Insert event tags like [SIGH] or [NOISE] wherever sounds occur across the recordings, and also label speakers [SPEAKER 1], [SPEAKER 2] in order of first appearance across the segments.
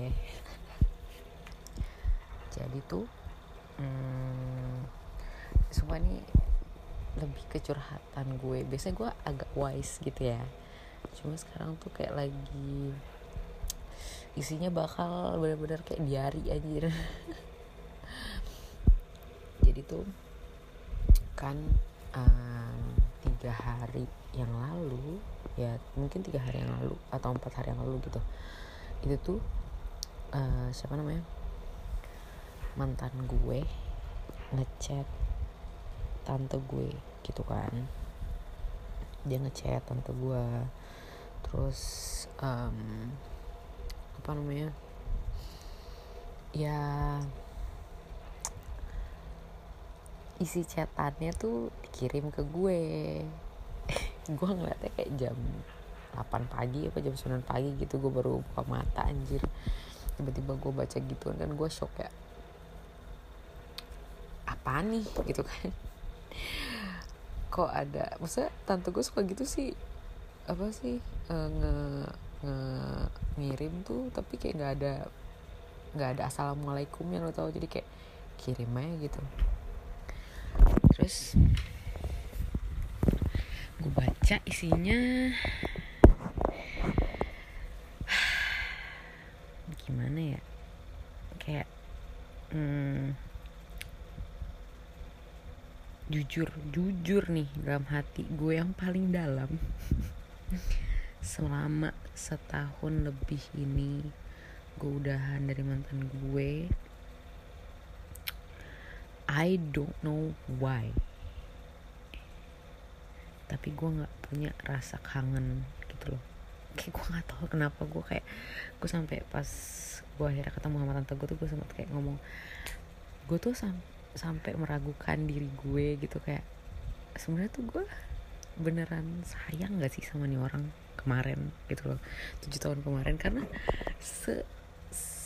[SPEAKER 1] Oke. Jadi tuh hmm, semua ini lebih ke curhatan gue. Biasanya gue agak wise gitu ya. Cuma sekarang tuh kayak lagi isinya bakal bener-bener kayak diari anjir. [LAUGHS] Jadi tuh kan um, tiga hari yang lalu ya mungkin tiga hari yang lalu atau empat hari yang lalu gitu itu tuh uh, siapa namanya? Mantan gue ngechat tante gue gitu kan. Dia ngechat tante gue. Terus um, apa namanya? Ya isi chatannya tuh dikirim ke gue. [LAUGHS] Gue ngeliatnya kayak jam 8 pagi apa jam 9 pagi gitu gue baru buka mata anjir tiba-tiba gue baca gitu dan gue shock ya apa nih? [LAUGHS] Gitu kan. Kok ada maksudnya tante gue suka gitu sih apa sih e, nge, nge ngirim tuh tapi kayak nggak ada nggak ada assalamualaikum yang lo tau jadi kayak kirim aja gitu. Terus gue baca isinya gimana ya kayak hmm, jujur jujur nih dalam hati gue yang paling dalam. Selama setahun lebih ini gue udahan dari mantan gue. I don't know why. Tapi gue nggak punya rasa kangen gitu loh. Kayak gue nggak tahu kenapa gue kayak gue sampai pas gue akhirnya ketemu sama tante gue tuh gue sempat kayak ngomong gue tuh sam sampai meragukan diri gue gitu kayak sebenarnya tuh gue beneran sayang gak sih sama nih orang kemarin gitu loh tujuh tahun kemarin. Karena se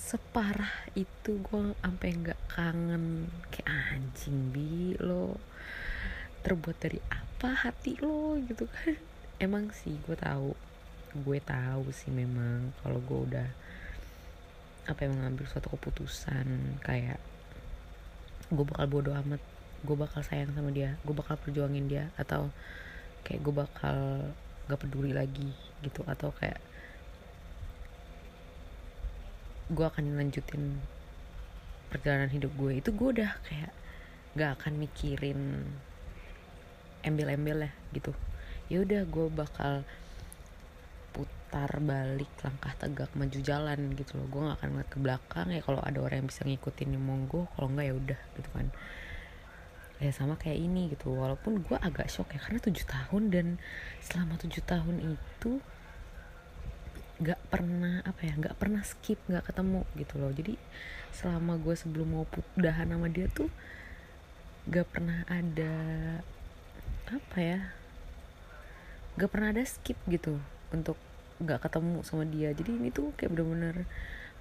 [SPEAKER 1] separah itu gue sampai nggak kangen kayak anjing bi lo terbuat dari apa hati lo? Gitu kan. [LAUGHS] Emang sih gue tahu gue tahu sih memang kalau gue udah apa yang mengambil suatu keputusan kayak gue bakal bodoh amat. Gue bakal sayang sama dia. Gue bakal perjuangin dia. Atau kayak gue bakal gak peduli lagi gitu. Atau kayak gue akan lanjutin perjalanan hidup gue. Itu gue udah kayak gak akan mikirin embel-embel ya gitu. Ya udah gue bakal putar balik langkah tegak maju jalan gitu loh. Gue gak akan ngeliat ke belakang ya kalau ada orang yang bisa ngikutin monggo kalau enggak ya udah gitu kan. Ya sama kayak ini gitu walaupun gue agak shock ya karena tujuh tahun dan selama tujuh tahun itu gak pernah apa ya gak pernah skip gak ketemu gitu loh. Jadi selama gue sebelum mau udahan sama dia tuh gak pernah ada apa ya gak pernah ada skip gitu untuk gak ketemu sama dia. Jadi ini tuh kayak bener-bener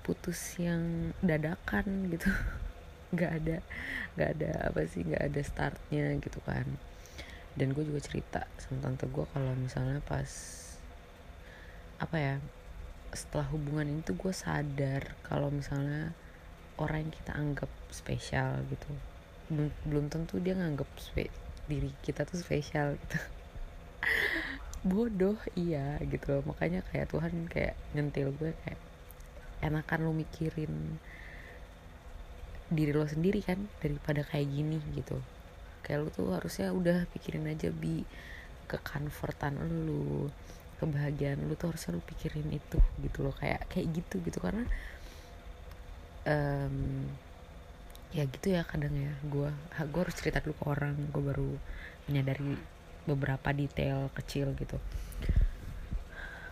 [SPEAKER 1] putus yang dadakan gitu. [LAUGHS] Nggak ada nggak ada apa sih nggak ada startnya gitu kan. Dan gue juga cerita sama tante gue kalau misalnya pas apa ya setelah hubungan ini tuh gue sadar kalau misalnya orang yang kita anggap spesial gitu. Belum belum tentu dia nganggap spe diri kita tuh spesial gitu bodoh iya gitu loh. Makanya kayak Tuhan kayak nyentil gue kayak enakan lu mikirin diri lo sendiri kan daripada kayak gini gitu. Kayak lu tuh harusnya udah pikirin aja bi. Ke comfortan lu kebahagiaan lu tuh harusnya lu pikirin itu gitu loh. Kayak kayak gitu gitu. Karena um, ya gitu ya kadang ya. Gue gue harus cerita dulu ke orang. Gue baru menyadari beberapa detail kecil gitu.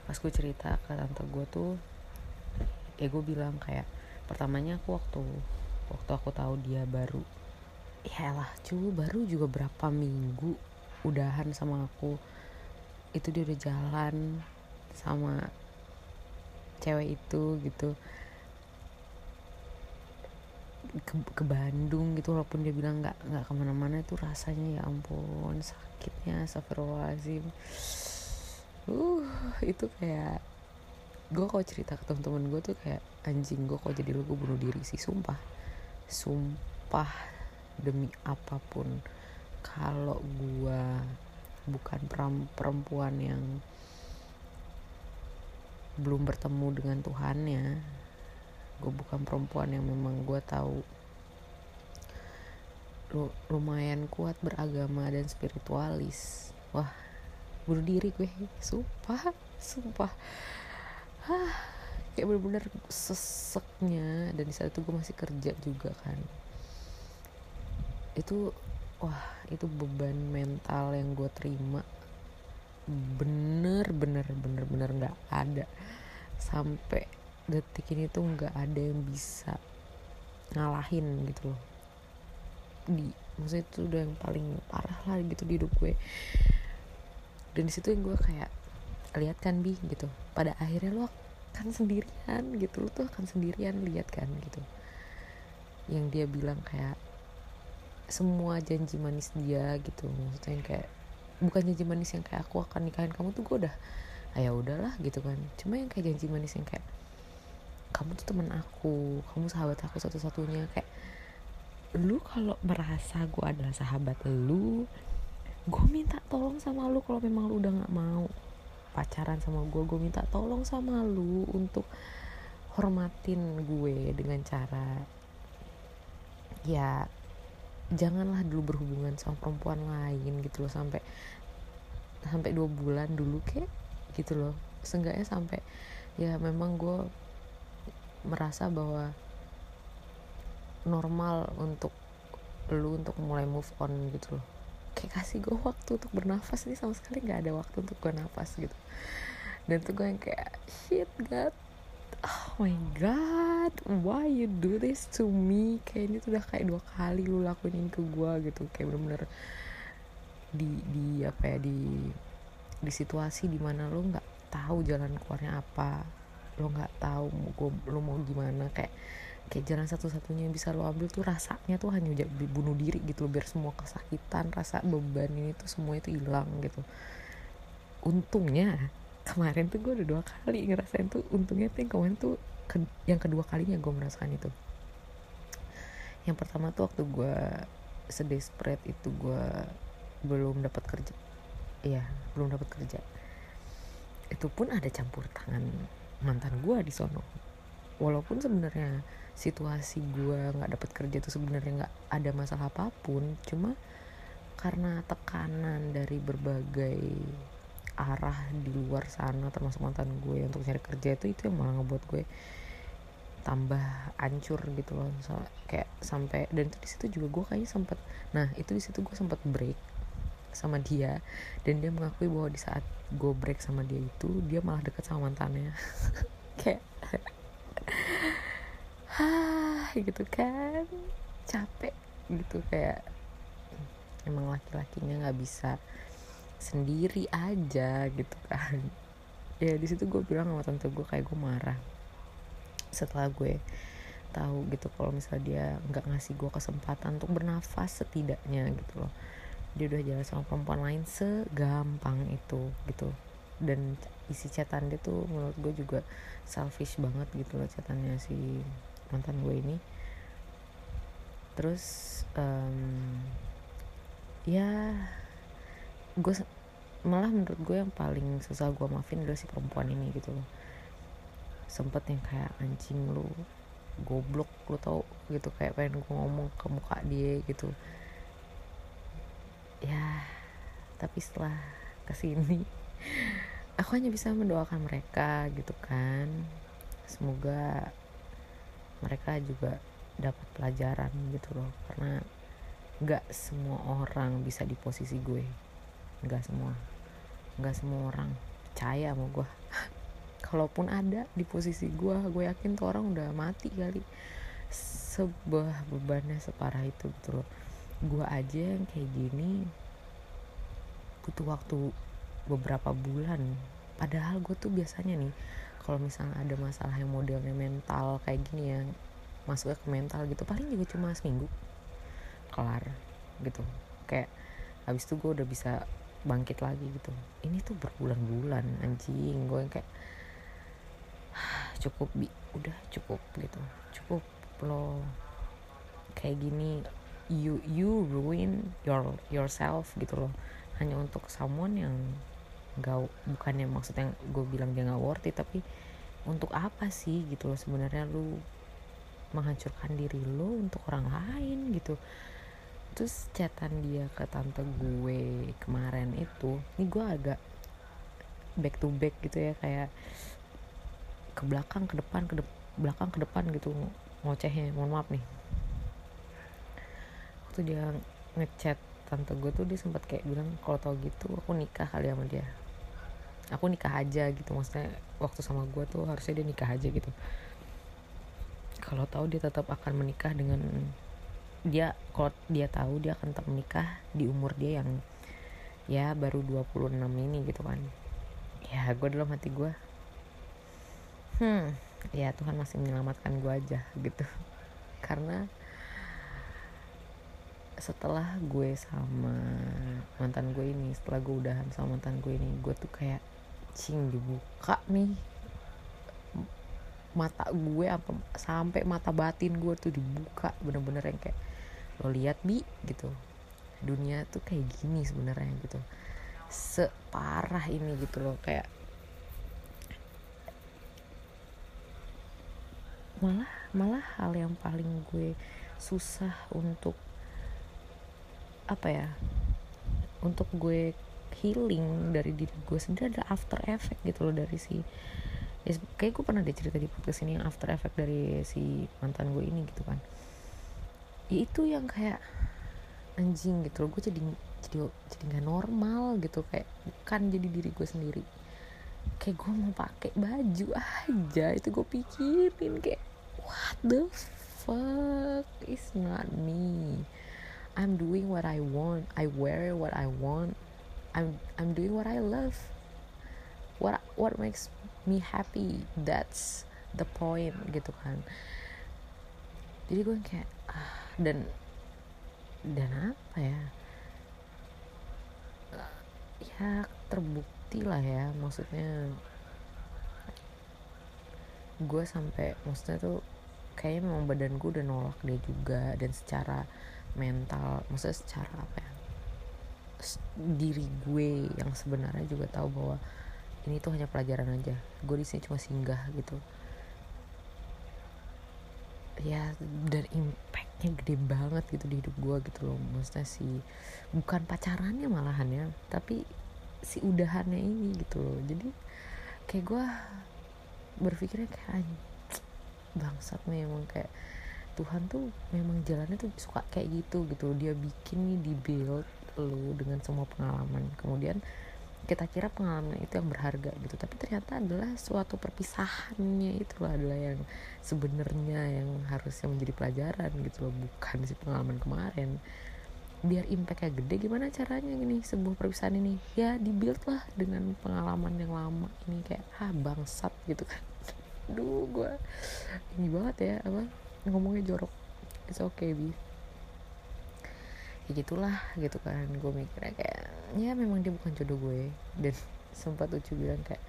[SPEAKER 1] Pas gue cerita ke tante gue tuh ya gue bilang kayak pertamanya aku waktu waktu aku tahu dia baru ya lah cu baru juga berapa minggu udahan sama aku. Itu dia udah jalan sama cewek itu gitu ke, ke Bandung gitu walaupun dia bilang nggak nggak ke mana-mana itu rasanya ya ampun sakitnya Astagfirullahaladzim. Uh itu kayak gue kalau cerita ke teman-teman gue tuh kayak anjing gue kok jadi lu gue bunuh diri sih sumpah. Sumpah demi apa pun. Kalau gue bukan perempuan yang belum bertemu dengan Tuhannya gue bukan perempuan yang memang gue tahu. Lumayan kuat beragama dan spiritualis. Wah bunuh diri gue. Sumpah sumpah. Hah, kayak bener-bener seseknya. Dan di saat itu gue masih kerja juga kan. Itu wah itu beban mental yang gue terima. Bener bener bener bener nggak ada. Sampai detik ini tuh nggak ada yang bisa ngalahin gitu loh. Di maksudnya itu udah yang paling parah lah gitu di hidup gue. Dan di situ yang gue kayak lihat kan bi gitu. Pada akhirnya lo akan sendirian gitu lo tuh akan sendirian lihat kan gitu. Yang dia bilang kayak semua janji manis dia gitu. Maksudnya yang kayak bukan janji manis yang kayak aku akan nikahin kamu tuh gue udah ah ya udahlah gitu kan. Cuma yang kayak janji manis yang kayak kamu tuh teman aku kamu sahabat aku satu-satunya. Kayak lu kalau merasa gue adalah sahabat lu gue minta tolong sama lu kalau memang lu udah nggak mau. Pacaran sama gue gue minta tolong sama lu untuk hormatin gue dengan cara ya janganlah dulu berhubungan sama perempuan lain gitu loh sampai sampai dua bulan dulu kek gitu loh. Seenggaknya sampai ya memang gue merasa bahwa normal untuk lu untuk mulai move on gitu loh. Kayak kasih gue waktu untuk bernafas nih sama sekali nggak ada waktu untuk gue nafas gitu. Dan tuh gue yang kayak shit god. Oh my god why you do this to me? Kayaknya tuh udah kayak dua kali lu lakuin ini ke gue gitu. Kayak bener-bener di di apa ya di di situasi di mana lo nggak tahu jalan keluarnya apa lo nggak tahu gue lo mau gimana kayak kayak jalan satu-satunya yang bisa lo ambil tuh rasanya tuh hanya bunuh diri gitu biar semua kesakitan rasa beban ini tuh semua itu hilang gitu. Untungnya kemarin tuh gue udah dua kali ngerasain tuh untungnya tuh yang kemarin tuh ke, yang kedua kalinya gue merasakan itu. Yang pertama tuh waktu gue spread itu gue belum dapat kerja iya belum dapat kerja. Itu pun ada campur tangan mantan gue di sono. Walaupun sebenarnya situasi gue nggak dapat kerja tuh sebenarnya nggak ada masalah apa pun cuma karena tekanan dari berbagai arah di luar sana termasuk mantan gue untuk cari kerja itu itu yang malah ngebuat gue tambah ancur gitu loh. So, kayak sampai dan itu di situ juga gue kayaknya sempet nah itu di situ gue sempet break sama dia. Dan dia mengakui bahwa di saat gue break sama dia itu dia malah deket sama mantannya. [LAUGHS] Kayak hah gitu kan? Capek gitu kayak emang laki-lakinya nggak bisa sendiri aja gitu kan. Ya di situ gue bilang sama tante gue kayak gue marah. Setelah gue tahu gitu kalau misalnya dia nggak ngasih gue kesempatan untuk bernafas setidaknya gitu loh dia udah jalan sama perempuan lain segampang itu gitu. Dan isi catatan dia tuh menurut gue juga selfish banget gitu loh catatannya si mantan gue ini. Terus um, ya gue malah menurut gue yang paling susah gue maafin adalah si perempuan ini gitu loh. Sempet yang kayak anjing lu goblok lu tau gitu kayak pengen gue ngomong ke muka dia gitu ya tapi setelah ke sini aku hanya bisa mendoakan mereka gitu kan. Semoga mereka juga dapat pelajaran gitu loh karena nggak semua orang bisa di posisi gue. Nggak semua nggak semua orang percaya sama gue [LAUGHS] kalaupun ada di posisi gue gue yakin tuh orang udah mati kali. Sebuah bebannya separah itu gitu loh gue aja yang kayak gini butuh waktu beberapa bulan. Padahal gue tuh biasanya nih kalau misalnya ada masalah yang modelnya mental kayak gini ya masuknya ke mental gitu paling juga cuma seminggu kelar gitu. Kayak habis itu gue udah bisa bangkit lagi gitu. Ini tuh berbulan-bulan anjing gue yang kayak cukup bi. Udah cukup gitu. Cukup lo. Kayak gini you you ruin your yourself gitu loh. Hanya untuk someone yang nggak bukannya maksudnya gue bilang dia nggak worth it tapi untuk apa sih gitu loh sebenarnya lu menghancurkan diri lo untuk orang lain gitu. Terus chatan dia ke tante gue kemarin itu ini gue agak back to back gitu ya kayak ke belakang ke depan ke de belakang ke depan gitu ngocehnya mohon maaf nih waktu dia ngechat tante gue tuh dia sempat kayak bilang kalau tau gitu aku nikah kali sama dia. Aku nikah aja gitu maksudnya waktu sama gue tuh harusnya dia nikah aja gitu. Kalau tahu dia tetap akan menikah dengan dia kalau dia tahu dia akan tetap menikah di umur dia yang ya baru 26 ini gitu kan. Ya gue dalam hati gue hmm ya Tuhan masih menyelamatkan gue aja gitu. [LAUGHS] Karena setelah gue sama mantan gue ini setelah gue udahan sama mantan gue ini gue tuh kayak cing dibuka nih. Mata gue apa sampai mata batin gue tuh dibuka bener-bener yang kayak lo lihat bi gitu. Dunia tuh kayak gini sebenarnya gitu. Separah ini gitu loh kayak malah malah hal yang paling gue susah untuk apa ya untuk gue healing dari diri gue sendiri ada after effect gitu loh dari si ya, kayak gue pernah deh cerita di podcast ini yang after effect dari si mantan gue ini gitu kan. Ya itu yang kayak anjing gitu loh gue jadi jadi jadi nggak normal gitu kayak bukan jadi diri gue sendiri. Kayak gue mau pakai baju aja itu gue pikirin kayak what the fuck is not me I'm doing what I want. I wear what I want. I'm I'm doing what I love. What what makes me happy that's the point gitu kan. Jadi gue kayak ah dan dan apa ya? Ya terbukti lah ya maksudnya gue sampai maksudnya tuh kayaknya memang badan gue udah nolak dia juga dan secara mental maksudnya secara apa ya diri gue yang sebenarnya juga tahu bahwa ini tuh hanya pelajaran aja. Gue di sini cuma singgah gitu. Ya dan impactnya gede banget gitu di hidup gue gitu loh. Maksudnya si bukan pacarannya malahan ya tapi si udahannya ini gitu loh. Jadi kayak gue berpikirnya kayak bangsat memang kayak Tuhan tuh memang jalannya tuh suka kayak gitu gitu. Dia bikin nih di build lo dengan semua pengalaman. Kemudian kita kira pengalaman itu yang berharga gitu. Tapi ternyata adalah suatu perpisahannya itu adalah yang sebenarnya yang harusnya menjadi pelajaran gitu loh bukan si pengalaman kemarin. Biar impactnya gede gimana caranya ini sebuah perpisahan ini? Ya dibuild lah dengan pengalaman yang lama ini. Kayak ah bangsat gitu kan. [LAUGHS] Aduh gue ini banget ya apa ngomongnya jorok. It's okay bi ya gitulah gitu kan. Gue mikirnya kayak ya memang dia bukan jodoh gue. Dan [LAUGHS] sempat lucu bilang kayak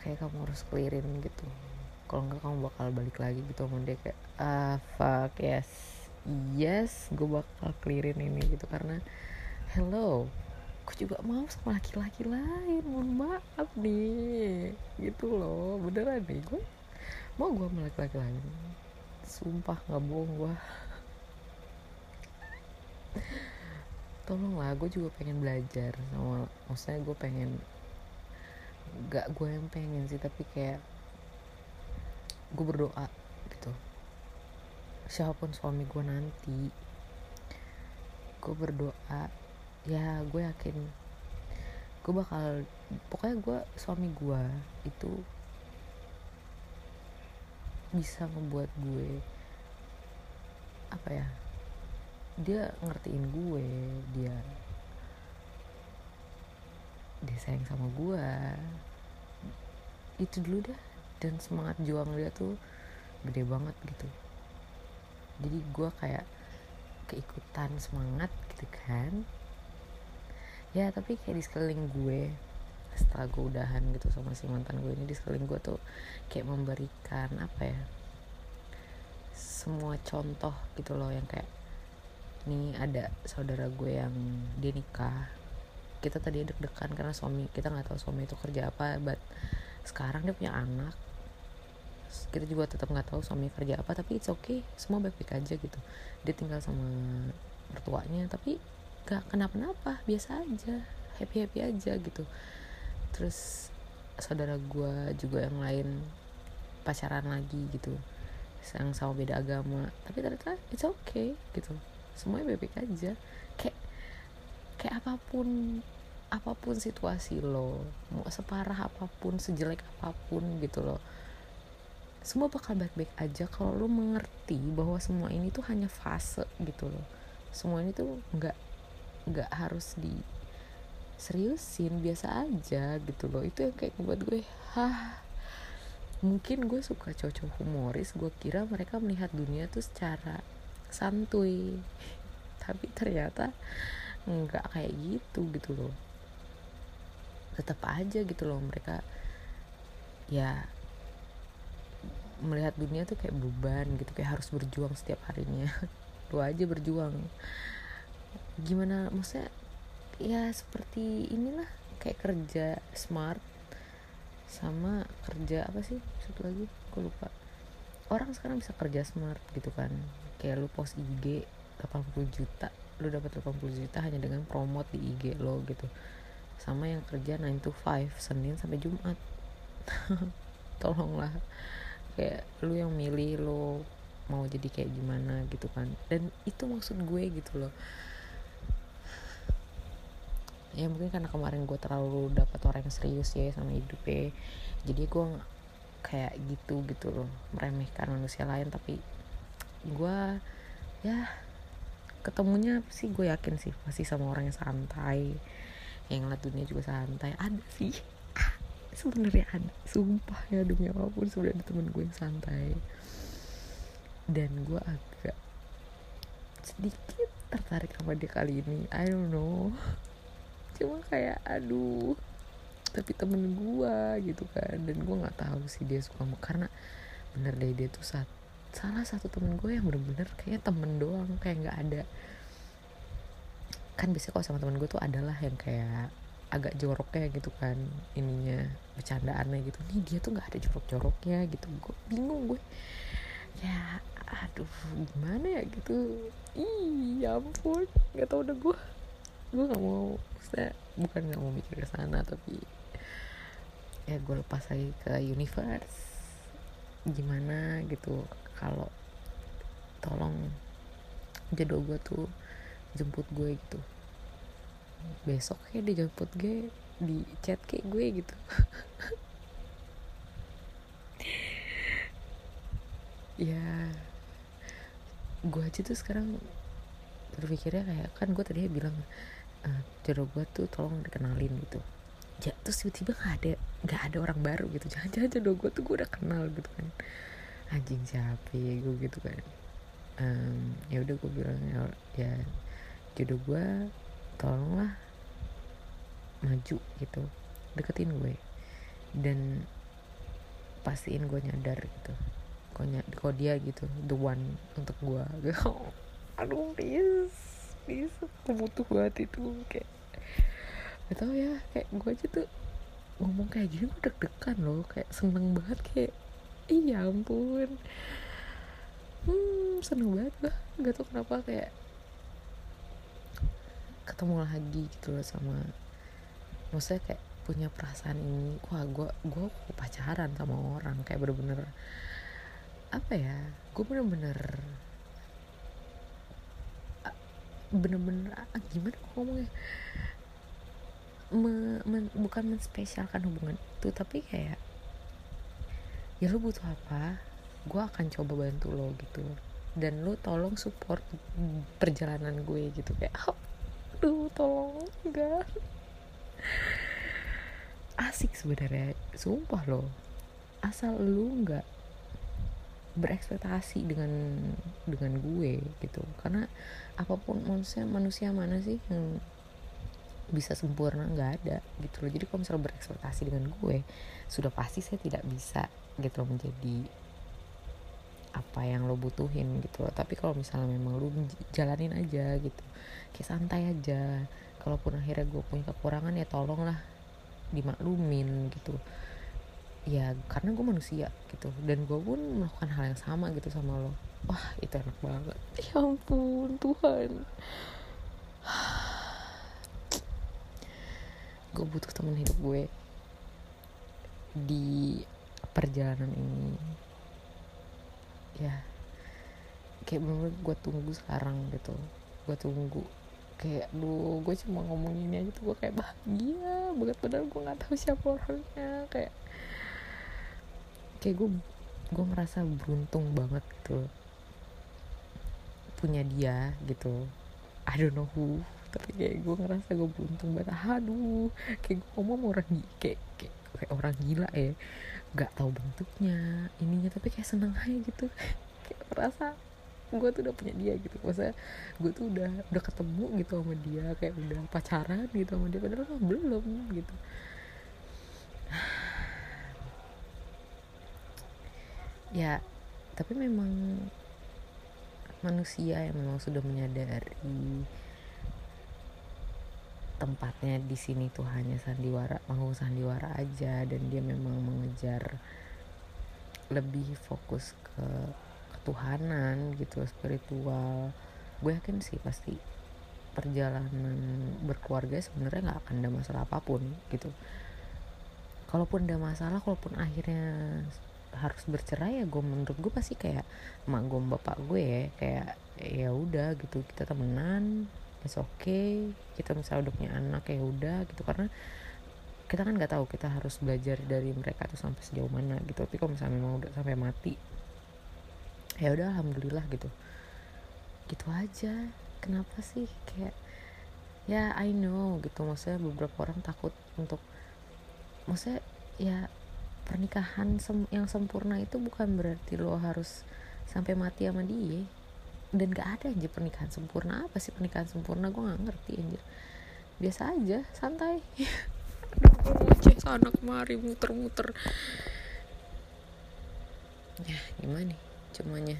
[SPEAKER 1] kayak kamu harus clearin gitu. Kalau enggak kamu bakal balik lagi gitu sama dia kayak ah fuck yes yes gue bakal clearin ini gitu. Karena hello gue juga mau sama laki-laki lain mohon maaf nih. Gitu loh beneran nih. Gue mau gue sama laki-laki lain sumpah nggak bohong gue tolonglah gue juga pengen belajar sama maksudnya gue pengen gak gue yang pengen sih tapi kayak gue berdoa gitu. Siapa pun suami gue nanti gue berdoa ya gue yakin gue bakal pokoknya gue suami gue itu bisa membuat gue apa ya dia ngertiin gue dia dia sayang sama gue. Itu dulu dah dan semangat juang dia tuh gede banget gitu. Jadi gue kayak keikutan semangat gitu kan. Ya tapi kayak di sekeliling gue setelah gue udahan gitu sama si mantan gue ini. Di sekeliling gue tuh kayak memberikan apa ya semua contoh gitu loh yang kayak nih ada saudara gue yang dia nikah. Kita tadi deg-degan karena suami kita nggak tahu suami itu kerja apa but sekarang dia punya anak. Kita juga tetap nggak tahu suami kerja apa tapi it's okay semua baik-baik aja gitu. Dia tinggal sama mertuanya tapi gak kenapa-napa biasa aja happy happy aja gitu terus saudara gue juga yang lain pacaran lagi gitu. Yang sama beda agama. Tapi ternyata it's okay gitu. Semuanya baik-baik aja. Kayak kayak apa pun apa pun situasi lo mau separah apa pun sejelek apa pun gitu loh semua bakal baik-baik aja. Kalau lo mengerti bahwa semua ini tuh hanya fase gitu loh semua ini tuh nggak nggak harus di seriusin biasa aja gitu loh. Itu yang kayak buat gue hah mungkin gue suka cowok humoris gue kira mereka melihat dunia tuh secara santuy. [LAUGHS] Tapi ternyata nggak kayak gitu gitu loh. Tetap aja gitu loh mereka ya melihat dunia tuh kayak beban gitu kayak harus berjuang setiap harinya. [LAUGHS] Lu aja berjuang. Gimana maksudnya ya seperti inilah kayak kerja smart sama kerja apa sih? Satu lagi aku lupa. Orang sekarang bisa kerja smart gitu kan. Kayak lu post IG 80 juta lu dapat 80 juta hanya dengan promote di IG lo gitu. Sama yang kerja 9 to 5 Senin sampai Jumat. [LAUGHS] Tolonglah. Kayak lu yang milih lo mau jadi kayak gimana gitu kan. Dan itu maksud gue gitu loh ya mungkin karena kemarin gue terlalu dapat orang yang serius ya sama hidupnya jadi gue kayak gitu gitu loh. Meremehkan manusia lain tapi gue ya ketemunya sih gue yakin sih masih sama orang yang santai. Yang ngeliat dunia juga santai. Ada sih. [LAUGHS] Sebenarnya ada. Sumpah ya demi apa pun sudah ada temen gue yang santai. Dan gue agak sedikit tertarik sama dia kali ini. I don't know cuma kayak aduh tapi temen gue gitu kan. Dan gue nggak tahu sih dia suka karena bener deh dia tuh saat salah satu temen gue yang bener-bener kayaknya temen doang kayak nggak ada. Kan biasanya kalau sama temen gue tuh adalah yang kayak agak joroknya gitu kan ininya bercandaannya gitu. Nih dia tuh nggak ada jorok-joroknya gitu. Gue bingung gue ya aduh gimana ya? Gitu. Ih ya ampun nggak tau udah gue gue nggak mau saya bukan nggak mau mikir ke sana tapi ya gue lepas lagi ke universe. Gimana gitu kalau tolong jodoh gue tuh jemput gue gitu. Besok kayak dijemput gue di chat kayak gue gitu. [LAUGHS] Ya gue aja tuh sekarang berpikirnya kayak kan gue tadi bilang uh, jodoh gue tuh tolong dikenalin gitu. Ya terus tiba-tiba nggak ada nggak ada orang baru gitu. Jangan-jangan jodoh gue tuh gue udah kenal gitu kan. Anjing siapa ya gue gitu kan. Um, ya udah gue bilang ya, ya jodoh gue tolonglah maju gitu. Deketin gue. Dan pastiin gue nyadar gitu. Kok dia gitu the one untuk gue [LAUGHS] aduh please please. Aku butuh banget itu kayak gak tau ya kayak gue aja tuh ngomong kayak gini gue deg-degan loh kayak seneng banget kayak iya ampun. Hmm seneng banget gue gak tau kenapa kayak ketemu lagi gitu loh sama maksudnya kayak punya perasaan ini. Wah gue gue pacaran sama orang kayak bener-bener apa ya gue bener-bener bener-bener ah, gimana ngomongnya? Me, men, bukan menspesialkan hubungan itu tapi kayak ya lo butuh apa gue akan coba bantu lo gitu. Dan lo tolong support perjalanan gue gitu. Kayak oh, aduh tolong enggak. Asik sebenarnya sumpah lo asal lu nggak berekspektasi dengan dengan gue gitu. Karena apa pun manusia manusia mana sih yang bisa sempurna? Nggak ada gitu loh. Jadi kalau misalnya berekspektasi dengan gue sudah pasti saya tidak bisa gitu loh menjadi apa yang lo butuhin gitu loh. Tapi kalau misalnya memang lo jalanin aja gitu. Kayak santai aja. Kalaupun akhirnya gue punya kekurangan ya tolonglah dimaklumin gitu ya karena gue manusia gitu. Dan gue pun melakukan hal yang sama gitu sama lo. Wah itu enak banget. [LAUGHS] Ya ampun Tuhan. Gue butuh temen hidup gue di perjalanan ini. Ya kayak bener, -bener gue tunggu sekarang gitu. Gue tunggu. Kayak lu gue cuma ngomongin aja tuh gue kayak bahagia banget. Padahal gue nggak tahu siapa orangnya. Kayak kayak gue gue merasa beruntung banget gitu punya dia gitu. I don't know who tapi kayak gue ngerasa gue beruntung banget. Aduh kayak gue ngomong orang kayak, kayak kayak orang gila ya. Nggak tahu bentuknya ininya tapi kayak seneng aja gitu. Kayak merasa gue tuh udah punya dia gitu. Masa gue tuh udah udah ketemu gitu sama dia kayak udah pacaran gitu sama dia padahal belum gitu ya tapi memang manusia yang memang sudah menyadari tempatnya di sini tuh hanya sandiwara panggung sandiwara aja dan dia memang mengejar lebih fokus ke ketuhanan gitu spiritual. Gue yakin sih pasti perjalanan berkeluarga sebenarnya nggak akan ada masalah apa pun gitu. Kalaupun ada masalah kalaupun akhirnya harus bercerai ya gue menurut gue pasti kayak emak gue bapak gue ya kayak ya udah gitu. Kita temenan it's okay. Kita misalnya udah punya anak ya udah gitu. Karena kita kan nggak tahu kita harus belajar dari mereka tuh sampai sejauh mana gitu. Tapi kalau misalnya memang udah sampai mati ya udah alhamdulillah gitu. Gitu aja. Kenapa sih? Kayak ya I know gitu. Maksudnya beberapa orang takut untuk maksudnya ya pernikahan sem yang sempurna itu bukan berarti lo harus sampai mati sama dia. Dan gak ada anjir pernikahan sempurna. Apa sih pernikahan sempurna? Gue gak ngerti anjir. Biasa aja santai. Aduh sana kemari muter-muter. Ya gimana nih cumanya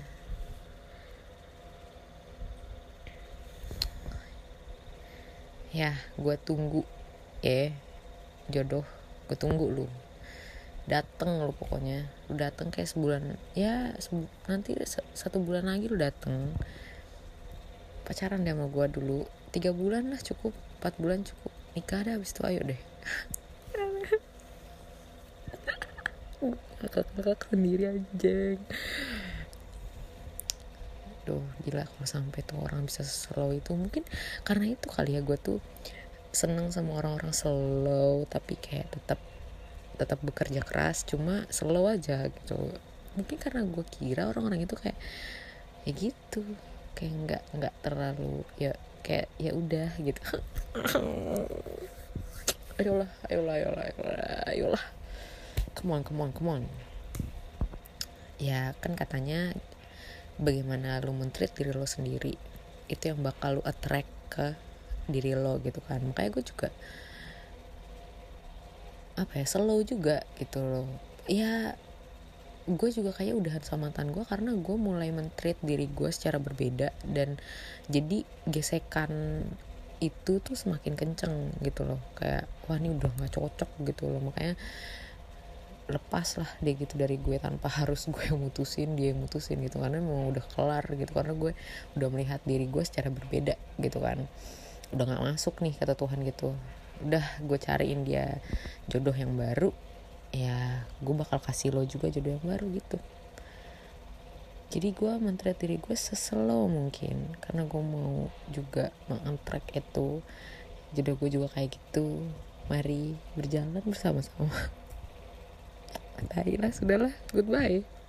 [SPEAKER 1] ya gue tunggu ya jodoh. Gue tunggu lu dateng lo pokoknya. Lu dateng kayak sebulan ya sebu nanti satu bulan lagi lu dateng. Pacaran deh sama gue dulu. Tiga bulan lah cukup empat bulan cukup. Nikah deh abis itu ayo deh. Kakak-kakak sendiri aja. Duh gila kalau sampai tuh orang bisa slow itu. Mungkin karena itu kali ya gue tuh seneng sama orang-orang slow tapi kayak tetap tetap bekerja keras cuma slow aja gitu. Mungkin karena gue kira orang-orang itu kayak ya gitu. Kayak nggak nggak terlalu ya kayak ya udah gitu. [LAUGHS] Ayolah ayolah ayolah ayolah. Come on come on come on. Ya kan katanya bagaimana lu mentreat diri lo sendiri itu yang bakal lu attract ke diri lo gitu kan. Makanya gue juga apa ya slow juga gitu loh. Ya gue juga kayak udahan sama mantan gue karena gue mulai mentreat diri gue secara berbeda dan jadi gesekan itu tuh semakin kenceng gitu loh. Kayak wah ini udah nggak cocok gitu loh. Makanya lepas lah dia gitu dari gue tanpa [LAUGHS] harus gue yang mutusin dia yang mutusin gitu. Karena memang udah kelar gitu. Karena gue udah melihat diri gue secara berbeda gitu kan. Udah nggak masuk nih kata Tuhan gitu udah gue cariin dia jodoh yang baru ya gue bakal kasih lo juga jodoh yang baru gitu. Jadi gue menteri diri gue seslow mungkin karena gue mau juga mengantrek itu. Jodoh gue juga kayak gitu. Mari berjalan bersama-sama. [LAUGHS] Lah sudahlah. Goodbye